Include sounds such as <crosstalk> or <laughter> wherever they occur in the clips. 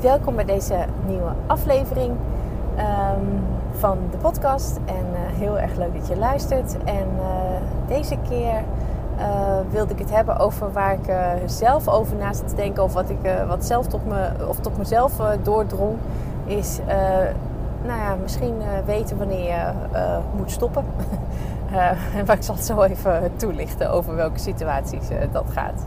welkom bij deze nieuwe aflevering ehm, van de podcast. En uh, heel erg leuk dat je luistert. En uh, deze keer uh, wilde ik het hebben over waar ik zelf over na zit te denken. Of wat, ik, wat zelf tot, me, of tot mezelf doordrong. Is nou ja, misschien weten wanneer je moet stoppen. <laughs> en waar ik zal het zo even toelichten over welke situaties dat gaat.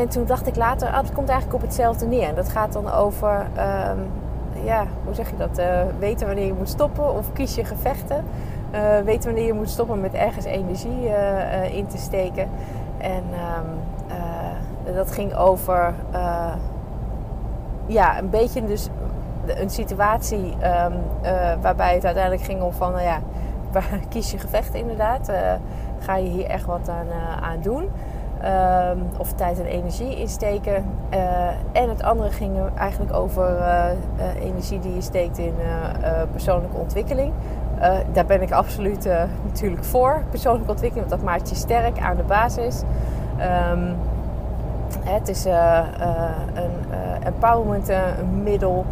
en toen dacht ik later, ah, het komt eigenlijk op hetzelfde neer. En dat gaat dan over, um, ja, hoe zeg je dat? Uh, weten wanneer je moet stoppen of kies je gevechten. Uh, weten wanneer je moet stoppen met ergens energie uh, in te steken. En um, dat ging over, ja, een beetje dus een situatie um, waarbij het uiteindelijk ging om van, nou ja, <laughs> kies je gevechten inderdaad? ga je hier echt wat aan, aan doen? Um, of tijd en energie insteken. Uh, en het andere ging eigenlijk over uh, uh, energie die je steekt in persoonlijke ontwikkeling. daar ben ik absoluut natuurlijk voor, persoonlijke ontwikkeling, want dat maakt je sterk aan de basis. Um, het is een empowerment middel.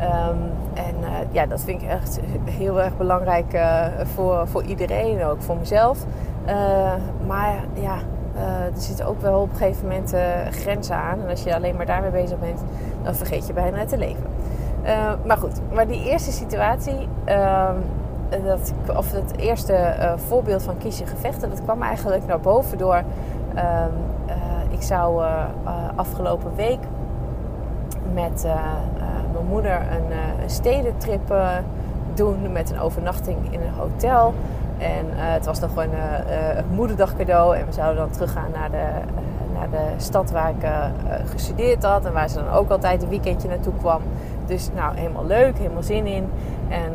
Um, en ja, dat vind ik echt heel erg belangrijk voor, voor iedereen, ook voor mezelf. maar ja, uh, er zitten ook wel op een gegeven moment uh, grenzen aan. En als je alleen maar daarmee bezig bent, dan vergeet je bijna te leven. Uh, maar goed, maar die eerste situatie, ehm, dat, of het eerste voorbeeld van kies je gevechten, dat kwam eigenlijk naar boven door. Ehm, ik zou afgelopen week met mijn moeder een, een stedentrip doen met een overnachting in een hotel. En uh, het was nog een uh, moederdag cadeau. En we zouden dan teruggaan naar de, naar de stad waar ik gestudeerd had. En waar ze dan ook altijd een weekendje naartoe kwam. Dus nou, helemaal leuk, helemaal zin in. En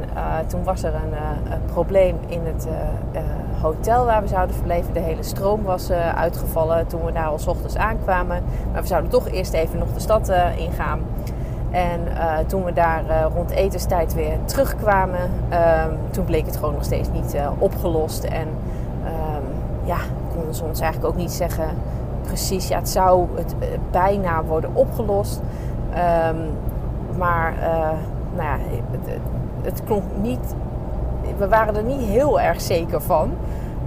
toen was er een, probleem in het hotel waar we zouden verbleven. De hele stroom was uitgevallen toen we daar al ochtends aankwamen. Maar we zouden toch eerst even nog de stad ingaan. En uh, toen we daar uh, rond etenstijd weer terugkwamen, um, toen bleek het gewoon nog steeds niet uh, opgelost. En um, ja, konden ze ons eigenlijk ook niet zeggen precies. Ja, het zou het bijna worden opgelost. Um, maar nou ja, het, het, klonk niet. We waren er niet heel erg zeker van.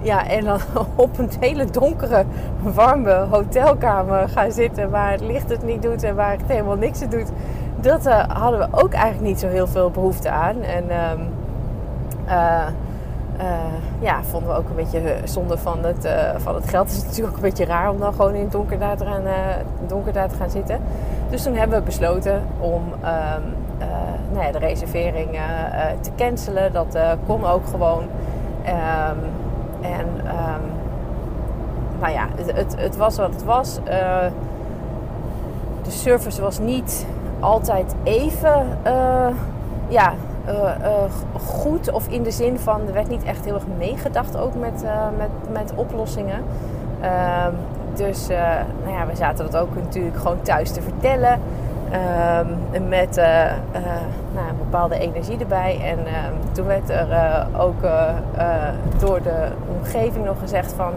Ja, en dan <laughs> op een hele donkere, warme hotelkamer gaan zitten waar het licht het niet doet en waar het helemaal niks het doet dat uh, hadden we ook eigenlijk niet zo heel veel behoefte aan. En um, uh, ja, vonden we ook een beetje zonde van het, van het geld. Het is natuurlijk ook een beetje raar om dan gewoon in het donker daar te gaan, donker daar te gaan zitten. Dus toen hebben we besloten om um, nou ja, de reservering te cancelen. Dat kon ook gewoon. Um, en nou ja, het, het, het, was wat het was. de service was niet altijd even uh, ja, uh, uh, goed. Of in de zin van, er werd niet echt heel erg meegedacht ook met, met, met oplossingen. Ehm, dus nou ja, we zaten dat ook natuurlijk gewoon thuis te vertellen. Um, met nou, een bepaalde energie erbij. En ehm, toen werd er ook door de omgeving nog gezegd van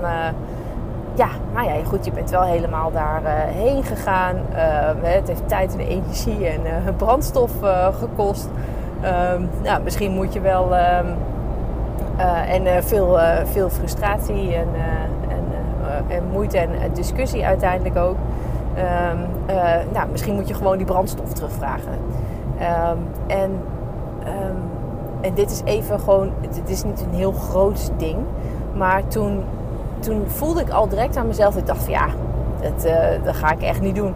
ja, nou ja, goed, je bent wel helemaal daarheen uh, gegaan. Uh, het heeft tijd en energie en uh, brandstof uh, gekost. nou, misschien moet je wel. Ehm, en veel, veel frustratie en, en, en, moeite en discussie uiteindelijk ook. Nou, misschien moet je gewoon die brandstof terugvragen. En, en dit is even gewoon. Dit is niet een heel groot ding. Maar toen toen voelde ik al direct aan mezelf. Ik dacht van ja, dat, uh, dat ga ik echt niet doen.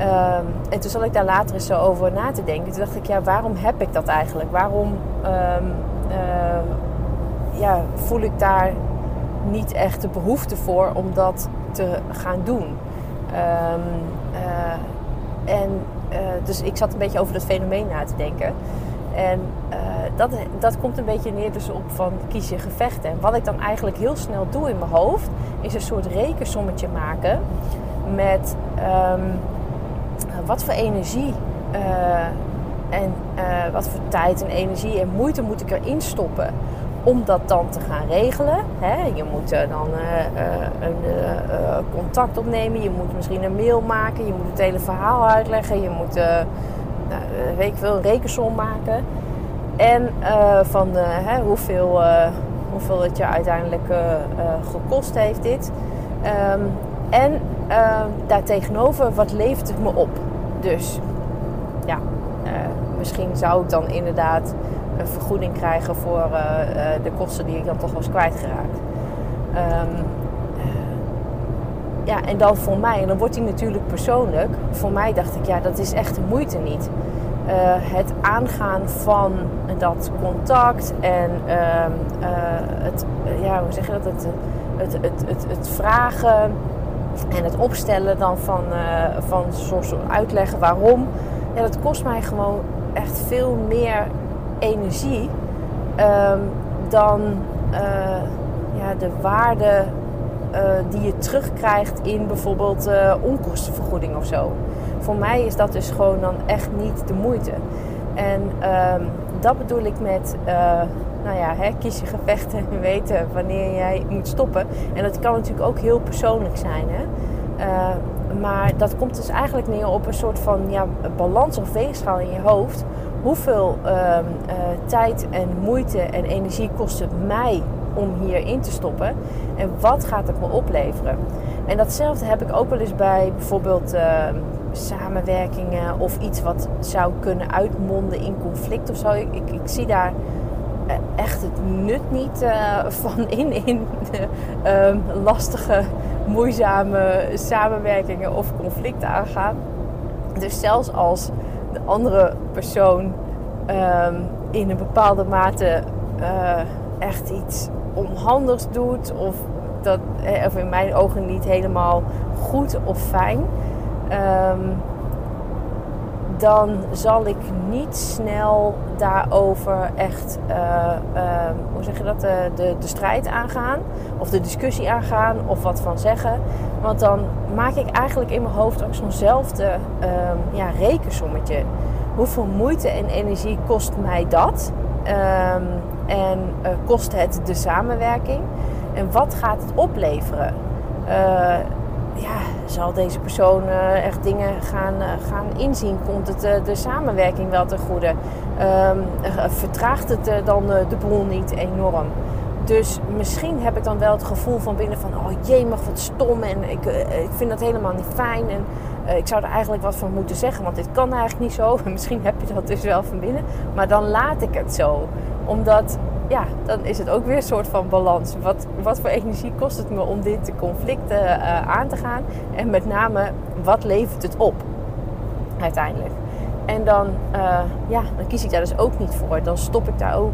Um, en toen zat ik daar later eens zo over na te denken. Toen dacht ik, ja, waarom heb ik dat eigenlijk? Waarom um, uh, ja, voel ik daar niet echt de behoefte voor om dat te gaan doen? Ehm, en dus ik zat een beetje over dat fenomeen na te denken. En dat, dat komt een beetje neer dus op van kies je gevechten. En wat ik dan eigenlijk heel snel doe in mijn hoofd, is een soort rekensommetje maken met ehm, wat voor energie en uh, wat voor tijd en energie en moeite moet ik erin stoppen om dat dan te gaan regelen. Hè? Je moet dan een contact opnemen, je moet misschien een mail maken, je moet het hele verhaal uitleggen, je moet nou, weet ik veel, een rekensom maken. En van hè, hoeveel, hoeveel het je uiteindelijk gekost heeft dit. Um, en daartegenover, wat levert het me op? Dus ja, misschien zou ik dan inderdaad een vergoeding krijgen voor eh, eh, de kosten die ik dan toch was kwijtgeraakt. Um, ja, en dan voor mij, en dan wordt hij natuurlijk persoonlijk. Voor mij dacht ik, ja, dat is echt de moeite niet. het aangaan van dat contact en ehm, het, ja, hoe zeg je dat? Het, het, het, het, het, vragen en het opstellen dan van, van soort uitleggen waarom. Ja, dat kost mij gewoon echt veel meer energie um, dan ja, de waarde uh, die je terugkrijgt in bijvoorbeeld uh, onkostenvergoeding of zo. Voor mij is dat dus gewoon dan echt niet de moeite. En um, dat bedoel ik met, nou ja, hè, kies je gevechten en <laughs> weten wanneer jij moet stoppen. En dat kan natuurlijk ook heel persoonlijk zijn. Hè? maar dat komt dus eigenlijk neer op een soort van ja, balans of weegschaal in je hoofd hoeveel uh, tijd en moeite en energie kost het mij om hierin te stoppen en wat gaat het me opleveren. En datzelfde heb ik ook wel eens bij bijvoorbeeld uh, samenwerkingen of iets wat zou kunnen uitmonden in conflict of zo. Ik, ik, ik zie daar eh, echt het nut niet uh, van <laughs> in, in ehm, lastige, moeizame samenwerkingen of conflicten aangaan. Dus zelfs als de andere persoon um, in een bepaalde mate uh, echt iets onhandigs doet of dat eh, of in mijn ogen niet helemaal goed of fijn, um, dan zal ik niet snel daarover echt, uh, uh, hoe zeg je dat, de, de, de, strijd aangaan of de discussie aangaan of wat van zeggen. Want dan maak ik eigenlijk in mijn hoofd ook zo'nzelfde um, ja, rekensommetje. Hoeveel moeite en energie kost mij dat? En uh, kost het de samenwerking? En wat gaat het opleveren? Uh, ja, zal deze persoon uh, echt dingen gaan, gaan inzien? Komt het de samenwerking wel ten goede? Um, vertraagt het dan de boel niet enorm? Dus misschien heb ik dan wel het gevoel van binnen van... oh jee, mag wat stom en ik, ik vind dat helemaal niet fijn. En ik zou er eigenlijk wat van moeten zeggen, want dit kan eigenlijk niet zo. <laughs> misschien heb je dat dus wel van binnen. Maar dan laat ik het zo. Omdat, ja, dan is het ook weer een soort van balans. Wat, wat voor energie kost het me om dit conflict uh, aan te gaan? En met name, wat levert het op uiteindelijk? En dan, uh, ja, dan kies ik daar dus ook niet voor. Dan stop ik daar ook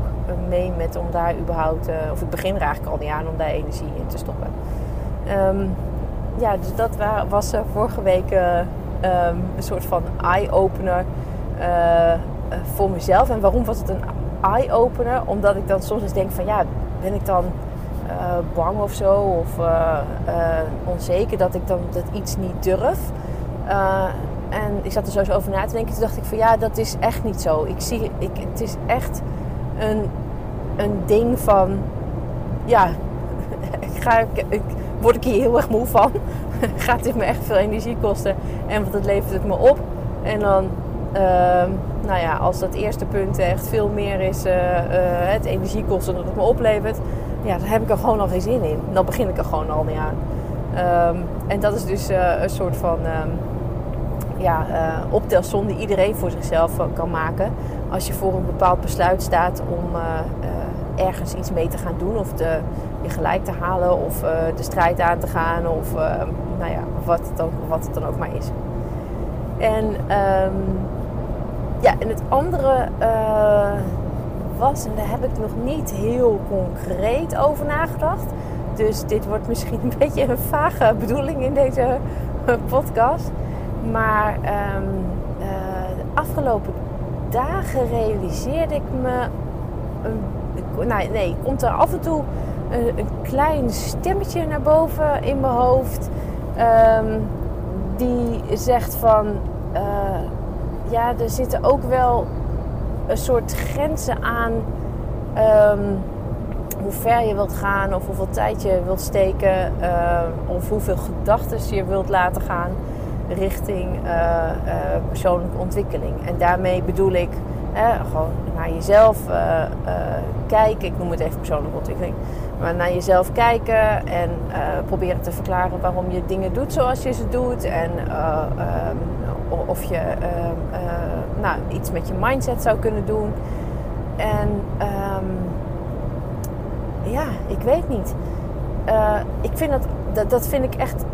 mee met om daar überhaupt, uh, of ik begin er eigenlijk al niet aan om daar energie in te stoppen. Um, ja, dus dat was vorige week um, een soort van eye-opener voor mezelf. En waarom was het een eye-opener? Omdat ik dan soms eens denk van ja, ben ik dan bang of zo? Of onzeker dat ik dan dat iets niet durf? En ik zat er sowieso over na te denken. Toen dacht ik van ja, dat is echt niet zo. Ik zie, ik, het is echt een, een ding van ja, <laughs> ik ga, ik, word ik hier heel erg moe van. <laughs> Gaat dit me echt veel energie kosten? En wat levert het me op? En dan, uh, nou ja, als dat eerste punt echt veel meer is uh, uh, het energiekosten dat het me oplevert, ja, dan heb ik er gewoon al geen zin in. Dan begin ik er gewoon al niet aan. Um, en dat is dus uh, een soort van um, ja, optelsom die iedereen voor zichzelf kan maken. Als je voor een bepaald besluit staat om ergens iets mee te gaan doen of de, je gelijk te halen of de strijd aan te gaan of nou ja, wat, het dan, wat het dan ook maar is. En, ja, en het andere was, en daar heb ik nog niet heel concreet over nagedacht. Dus dit wordt misschien een <laughs> beetje een vage bedoeling in deze podcast. Maar ehm, eh, de afgelopen dagen realiseerde ik me. Een, nou, nee, komt er af en toe een, een klein stemmetje naar boven in mijn hoofd. ehm, die zegt van. eh, ja, er zitten ook wel een soort grenzen aan. ehm, hoe ver je wilt gaan of hoeveel tijd je wilt steken eh, of hoeveel gedachten je wilt laten gaan richting eh, eh, persoonlijke ontwikkeling. En daarmee bedoel ik gewoon naar jezelf kijken. Ik noem het even persoonlijke ontwikkeling. Maar naar jezelf kijken en eh, proberen te verklaren waarom je dingen doet zoals je ze doet. En eh, ehm, of je ehm, eh, nou, iets met je mindset zou kunnen doen. En ehm, ja, ik weet niet. Ik vind dat, dat, dat vind ik echt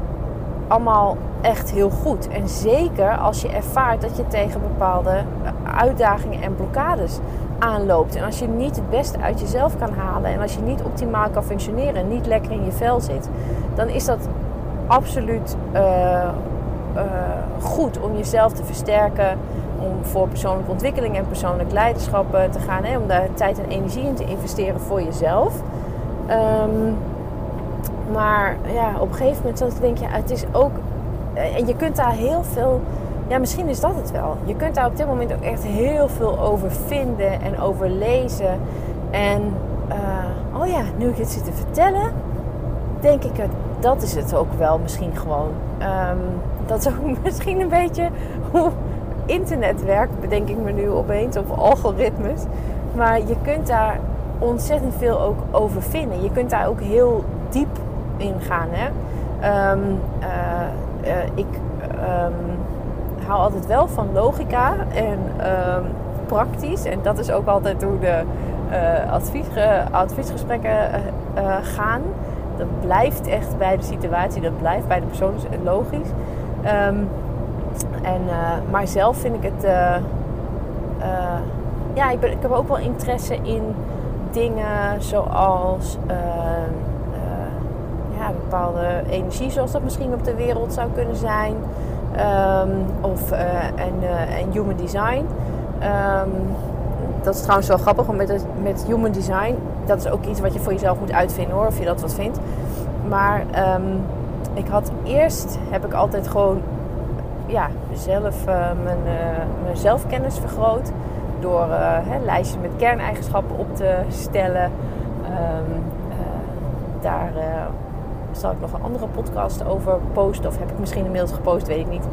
allemaal echt heel goed. En zeker als je ervaart dat je tegen bepaalde eh, uitdagingen en blokkades aanloopt. En als je niet het beste uit jezelf kan halen. En als je niet optimaal kan functioneren en niet lekker in je vel zit. Dan is dat absoluut eh, eh, goed om jezelf te versterken. Om voor persoonlijke ontwikkeling en persoonlijk leiderschap te gaan. Hè, om daar tijd en energie in te investeren voor jezelf. Ehm, maar ja, op een gegeven moment dat denk je, het is ook. eh, En je kunt daar heel veel. Ja, misschien is dat het wel. Je kunt daar op dit moment ook echt heel veel over vinden en over lezen. En eh, oh ja, nu ik het zit te vertellen, denk ik, het- dat is het ook wel misschien gewoon. Ehm, dat is ook <laughs> misschien een beetje hoe internet werkt, bedenk ik me nu opeens, of algoritmes. Maar je kunt daar ontzettend veel ook over vinden. Je kunt daar ook heel diep in gaan. Hè? Ehm, eh, eh, ik ehm, hou altijd wel van logica en ehm, praktisch. En dat is ook altijd hoe de eh, adviesge- adviesgesprekken gaan. Dat blijft echt bij de situatie, dat blijft bij de persoon is logisch. En, maar zelf vind ik het. ja, ik, ik heb ook wel interesse in dingen zoals bepaalde energie, zoals dat misschien op de wereld zou kunnen zijn. Ehm, of, eh, en, eh, en human design. Ehm, dat is trouwens wel grappig, want met, met human design, dat is ook iets wat je voor jezelf moet uitvinden hoor, of je dat wat vindt. Maar ehm, ik had eerst, heb ik altijd gewoon ja, zelf eh, mijn, mijn zelfkennis vergroot. Door hè, met kerneigenschappen op te stellen. Daar zal ik nog een andere podcast over posten. Of heb ik misschien inmiddels gepost, weet ik niet.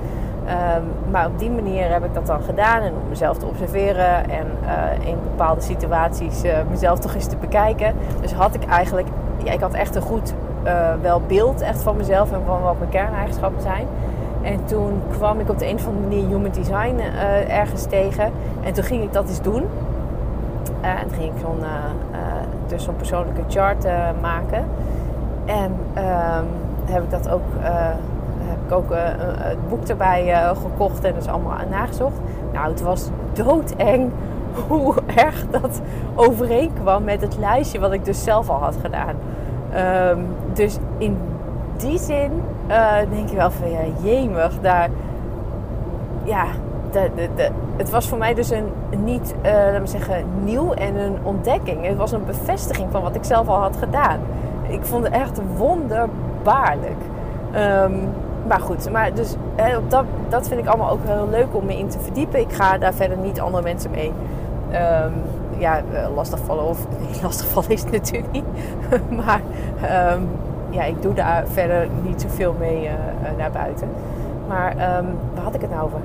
Ehm, maar op die manier heb ik dat dan gedaan. En om mezelf te observeren. En eh, in bepaalde situaties eh, mezelf toch eens te bekijken. Dus had ik eigenlijk... Ja, ik had echt een goed eh, wel beeld echt van mezelf. En van wat mijn kerneigenschappen zijn. En toen kwam ik op de een of andere manier human design ergens tegen. En toen ging ik dat eens doen. En toen ging ik zo'n, dus zo'n persoonlijke chart maken. En ehm, heb ik dat ook, eh, heb ik ook eh, het boek erbij eh, gekocht en dus allemaal nagezocht. Nou, het was doodeng <laughs> hoe erg dat overeenkwam met het lijstje wat ik dus zelf al had gedaan. Ehm, dus in die zin eh, denk je wel van ja, jemig, daar, ja, het was voor mij dus een niet, eh laten we zeggen, nieuw en een ontdekking. Het was een bevestiging van wat ik zelf al had gedaan. Ik vond het echt wonderbaarlijk. Ehm, maar goed, maar dus, op dat, dat vind ik allemaal ook heel leuk om me in te verdiepen. Ik ga daar verder niet andere mensen mee ehm, ja, eh, lastigvallen. Of <laughs> nee, lastigvallen is het natuurlijk niet. <laughs> maar ehm, ja, ik doe daar verder niet zoveel mee eh, eh, naar buiten. Maar waar had ik het nou over?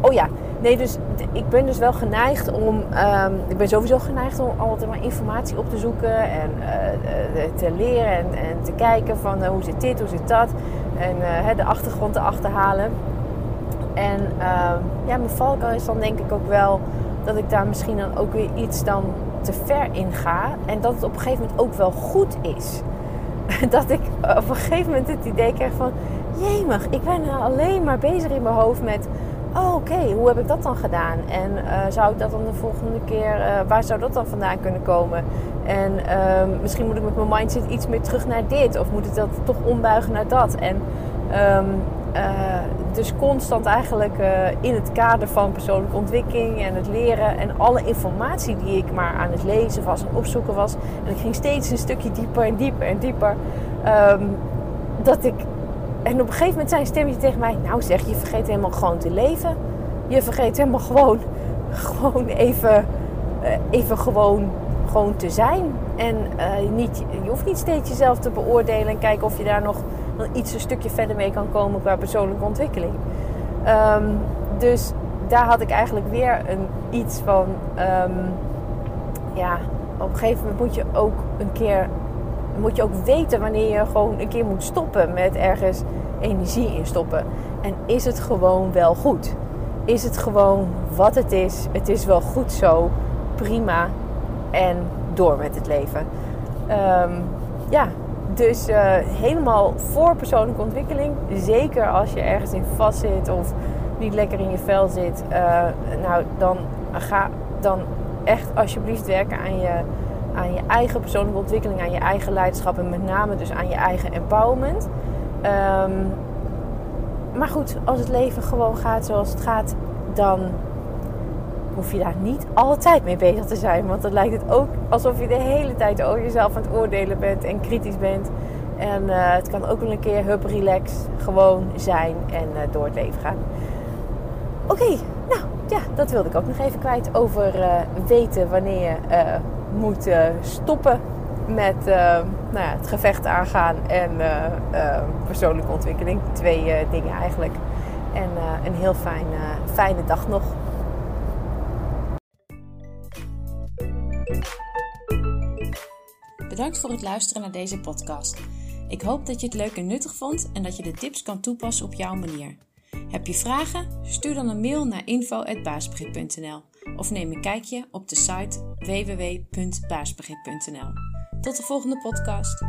Oh ja, nee, dus ik ben dus wel geneigd om. ehm, ik ben sowieso geneigd om altijd maar informatie op te zoeken en eh, eh, te leren en, en te kijken van eh, hoe zit dit, hoe zit dat. En eh, de achtergrond te achterhalen. En ehm, ja, mijn valkuil is dan denk ik ook wel dat ik daar misschien dan ook weer iets dan te ver in ga. En dat het op een gegeven moment ook wel goed is. <laughs> Dat ik op een gegeven moment het idee krijg van... Jemig, ik ben alleen maar bezig in mijn hoofd met... Oh, oké, hoe heb ik dat dan gedaan? En eh, zou ik dat dan de volgende keer... eh, waar zou dat dan vandaan kunnen komen? En ehm, misschien moet ik met mijn mindset iets meer terug naar dit. Of moet ik dat toch ombuigen naar dat? En ehm, dus constant eigenlijk in het kader van persoonlijke ontwikkeling en het leren en alle informatie die ik maar aan het lezen was en opzoeken was. En ik ging steeds een stukje dieper en dieper en dieper. Ehm, dat ik. En op een gegeven moment zei een stemmetje tegen mij: Nou zeg, je vergeet helemaal gewoon te leven. Je vergeet helemaal gewoon, gewoon even, even gewoon, gewoon te zijn. En niet, je hoeft niet steeds jezelf te beoordelen en kijken of je daar nog iets een stukje verder mee kan komen qua persoonlijke ontwikkeling. Ehm, dus daar had ik eigenlijk weer een, iets van. Ehm, ja, op een gegeven moment moet je ook een keer. Moet je ook weten wanneer je gewoon een keer moet stoppen met ergens energie in stoppen. En is het gewoon wel goed? Is het gewoon wat het is? Het is wel goed zo. Prima. En door met het leven. Um, ja, dus uh, helemaal voor persoonlijke ontwikkeling. Zeker als je ergens in vast zit of niet lekker in je vel zit. Uh, nou, dan ga dan echt alsjeblieft werken aan je, aan je eigen persoonlijke ontwikkeling, aan je eigen leiderschap en met name dus aan je eigen empowerment. Um, maar goed, als het leven gewoon gaat zoals het gaat, dan hoef je daar niet altijd mee bezig te zijn. Want dan lijkt het ook alsof je de hele tijd over jezelf aan het oordelen bent en kritisch bent. En uh, het kan ook wel een keer hup relax gewoon zijn en uh, door het leven gaan. Oké, nou ja, dat wilde ik ook nog even kwijt over uh, weten wanneer je moet stoppen met nou ja, het gevecht aangaan en persoonlijke ontwikkeling. Twee dingen eigenlijk. En een heel fijn, fijne dag nog. Bedankt voor het luisteren naar deze podcast. Ik hoop dat je het leuk en nuttig vond en dat je de tips kan toepassen op jouw manier. Heb je vragen? Stuur dan een mail naar info.baasbegrip.nl of neem een kijkje op de site www.baasbegrip.nl. Tot de volgende podcast.